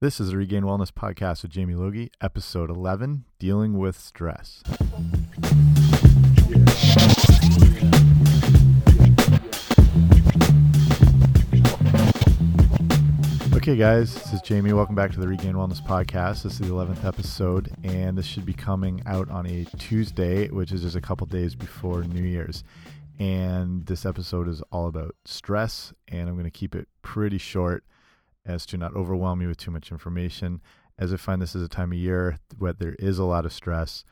This is the Regained Wellness Podcast with Jamie Logie, episode 11 Dealing with Stress. Okay, guys, this is Jamie. Welcome back to the Regained Wellness Podcast. This is the 11th episode, and this should be coming out on a Tuesday, which is just a couple days before New Year's. And this episode is all about stress, and I'm going to keep it pretty short as to not overwhelm you with too much information. As I find this is a time of year where there is a lot of stress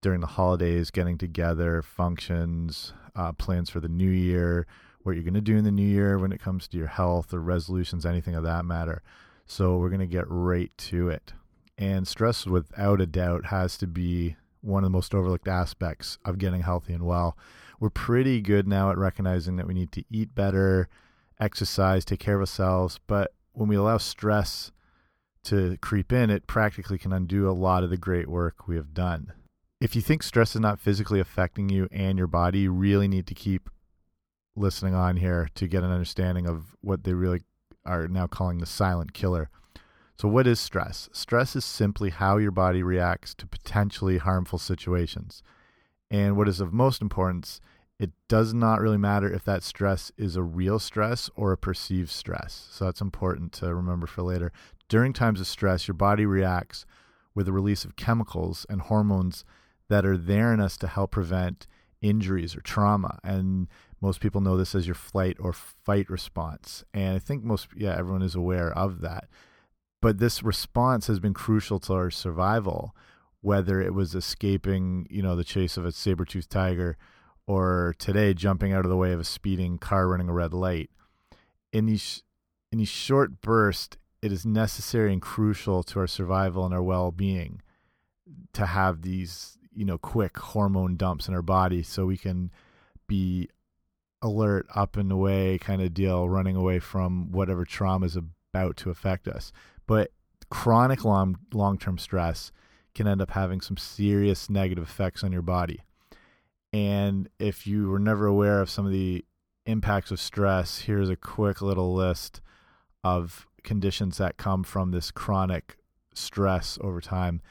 during the holidays, getting together, functions, uh, plans for the new year, what you're going to do in the new year when it comes to your health or resolutions, anything of that matter. So we're going to get right to it. And stress, without a doubt, has to be one of the most overlooked aspects of getting healthy and well. We're pretty good now at recognizing that we need to eat better, exercise, take care of ourselves, but when we allow stress to creep in, it practically can undo a lot of the great work we have done. If you think stress is not physically affecting you and your body, you really need to keep listening on here to get an understanding of what they really are now calling the silent killer. So, what is stress? Stress is simply how your body reacts to potentially harmful situations. And what is of most importance it does not really matter if that stress is a real stress or a perceived stress. So that's important to remember for later. During times of stress, your body reacts with the release of chemicals and hormones that are there in us to help prevent injuries or trauma. And most people know this as your flight or fight response. And I think most, yeah, everyone is aware of that. But this response has been crucial to our survival, whether it was escaping, you know, the chase of a saber-toothed tiger or today jumping out of the way of a speeding car running a red light. In these in these short bursts, it is necessary and crucial to our survival and our well-being to have these, you know, quick hormone dumps in our body so we can be alert, up and away kind of deal, running away from whatever trauma is about to affect us. But chronic long long-term stress can end up having some serious negative effects on your body. And if you were never aware of some of the impacts of stress, here's a quick little list of conditions that come from this chronic stress over time.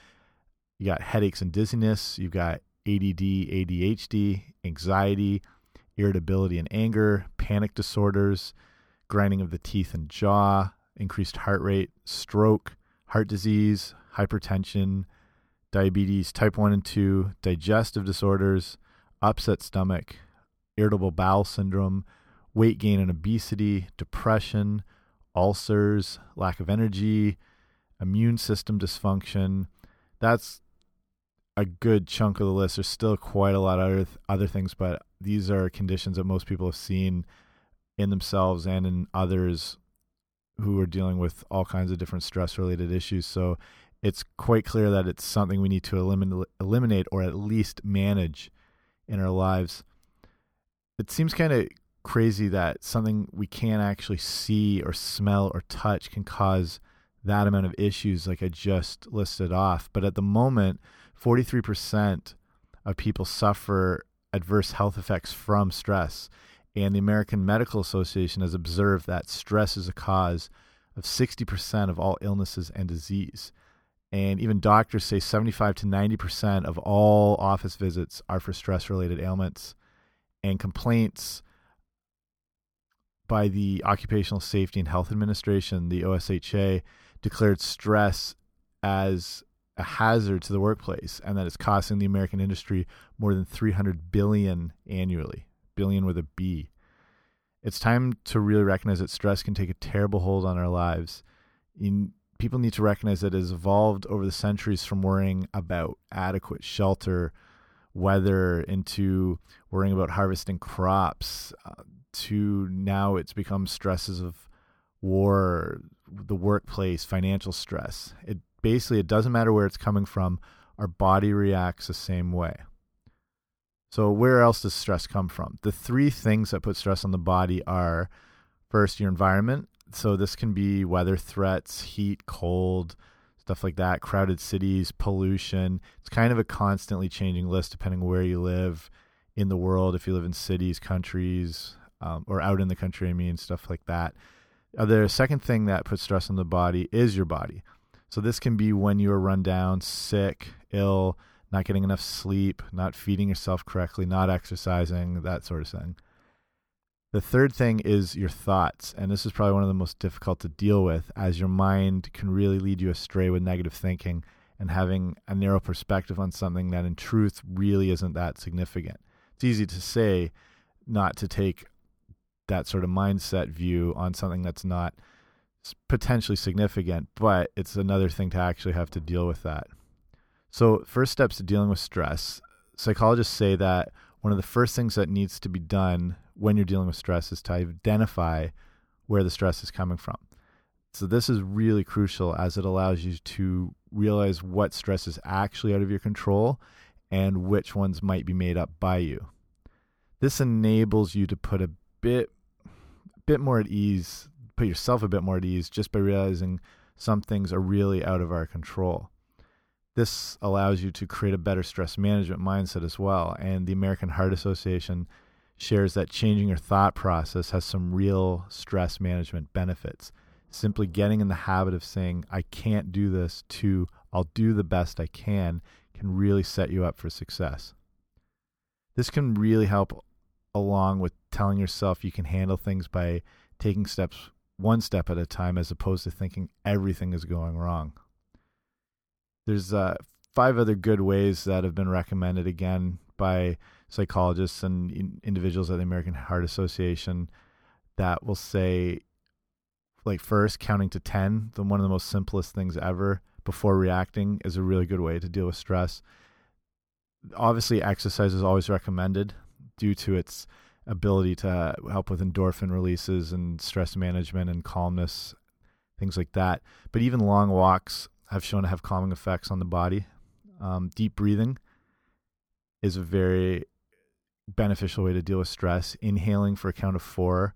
You got headaches and dizziness, you've got ADD, ADHD, anxiety, irritability and anger, panic disorders, grinding of the teeth and jaw, increased heart rate, stroke, heart disease, hypertension, diabetes type 1 and 2, digestive disorders, upset stomach, irritable bowel syndrome, weight gain and obesity, depression, ulcers, lack of energy, immune system dysfunction. That's a good chunk of the list. There's still quite a lot of other, other things, but these are conditions that most people have seen in themselves and in others who are dealing with all kinds of different stress related issues. So it's quite clear that it's something we need to eliminate, eliminate or at least manage in our lives. It seems kind of crazy that something we can't actually see or smell or touch can cause that amount of issues like I just listed off. But at the moment, 43% of people suffer adverse health effects from stress. And the American Medical Association has observed that stress is a cause of 60% of all illnesses and disease. And even doctors say 75 to 90% of all office visits are for stress related ailments. And complaints by the Occupational Safety and Health Administration, the OSHA, declared stress as a hazard to the workplace and that it's costing the American industry more than 300 billion annually, billion with a B. It's time to really recognize that stress can take a terrible hold on our lives. In people need to recognize that it has evolved over the centuries from worrying about adequate shelter, weather, into worrying about harvesting crops, uh, to now it's become stresses of war, the workplace, financial stress. It basically it doesn't matter where it's coming from, our body reacts the same way. So where else does stress come from? The three things that put stress on the body are first your environment, so this can be weather threats, heat, cold, stuff like that, crowded cities, pollution. It's kind of a constantly changing list depending where you live in the world. If you live in cities, countries, um, or out in the country, I mean, stuff like that. Uh, the second thing that puts stress on the body is your body. So this can be when you are run down, sick, ill, not getting enough sleep, not feeding yourself correctly, not exercising, that sort of thing. The third thing is your thoughts. And this is probably one of the most difficult to deal with, as your mind can really lead you astray with negative thinking and having a narrow perspective on something that in truth really isn't that significant. It's easy to say not to take that sort of mindset view on something that's not potentially significant, but it's another thing to actually have to deal with that. So, first steps to dealing with stress psychologists say that one of the first things that needs to be done when you're dealing with stress is to identify where the stress is coming from. So, this is really crucial as it allows you to realize what stress is actually out of your control and which ones might be made up by you. This enables you to put a bit bit more at ease, put yourself a bit more at ease just by realizing some things are really out of our control. This allows you to create a better stress management mindset as well. And the American Heart Association shares that changing your thought process has some real stress management benefits. Simply getting in the habit of saying, I can't do this, to I'll do the best I can, can really set you up for success. This can really help along with telling yourself you can handle things by taking steps one step at a time as opposed to thinking everything is going wrong. There's uh, five other good ways that have been recommended again by psychologists and in individuals at the American Heart Association that will say like first counting to 10 the one of the most simplest things ever before reacting is a really good way to deal with stress obviously exercise is always recommended due to its ability to help with endorphin releases and stress management and calmness, things like that. But even long walks have shown to have calming effects on the body. Um, deep breathing is a very beneficial way to deal with stress. Inhaling for a count of four,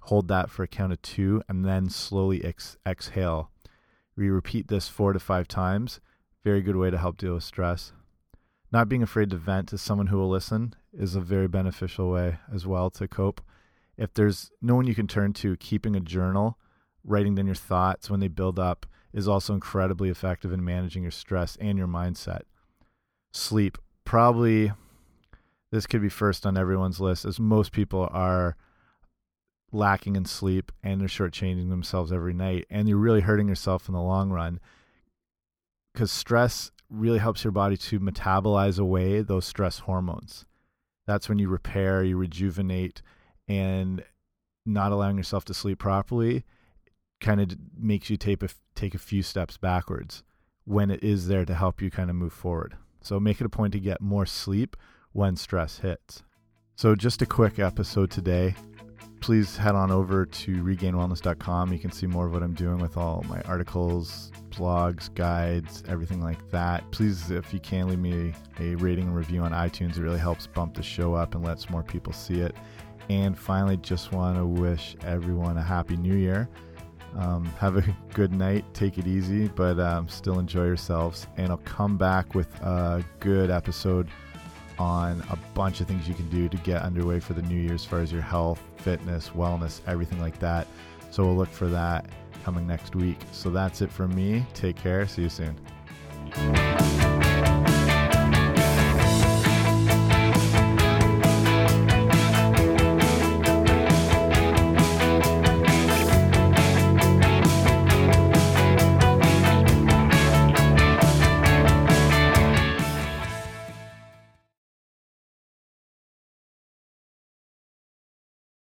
hold that for a count of two, and then slowly ex exhale. We repeat this four to five times. Very good way to help deal with stress. Not being afraid to vent to someone who will listen is a very beneficial way as well to cope. If there's no one you can turn to, keeping a journal, writing down your thoughts when they build up is also incredibly effective in managing your stress and your mindset. Sleep, probably this could be first on everyone's list, as most people are lacking in sleep and they're shortchanging themselves every night, and you're really hurting yourself in the long run because stress really helps your body to metabolize away those stress hormones that's when you repair, you rejuvenate, and not allowing yourself to sleep properly kind of makes you take a, take a few steps backwards when it is there to help you kind of move forward. So make it a point to get more sleep when stress hits. So just a quick episode today please head on over to regainedwellness.com. You can see more of what I'm doing with all my articles, blogs, guides, everything like that. Please, if you can, leave me a rating and review on iTunes. It really helps bump the show up and lets more people see it. And finally, just want to wish everyone a happy new year. Um, have a good night. Take it easy, but um, still enjoy yourselves. And I'll come back with a good episode on a bunch of things you can do to get underway for the new year as far as your health, fitness, wellness, everything like that. So we'll look for that coming next week. So that's it from me. Take care. See you soon.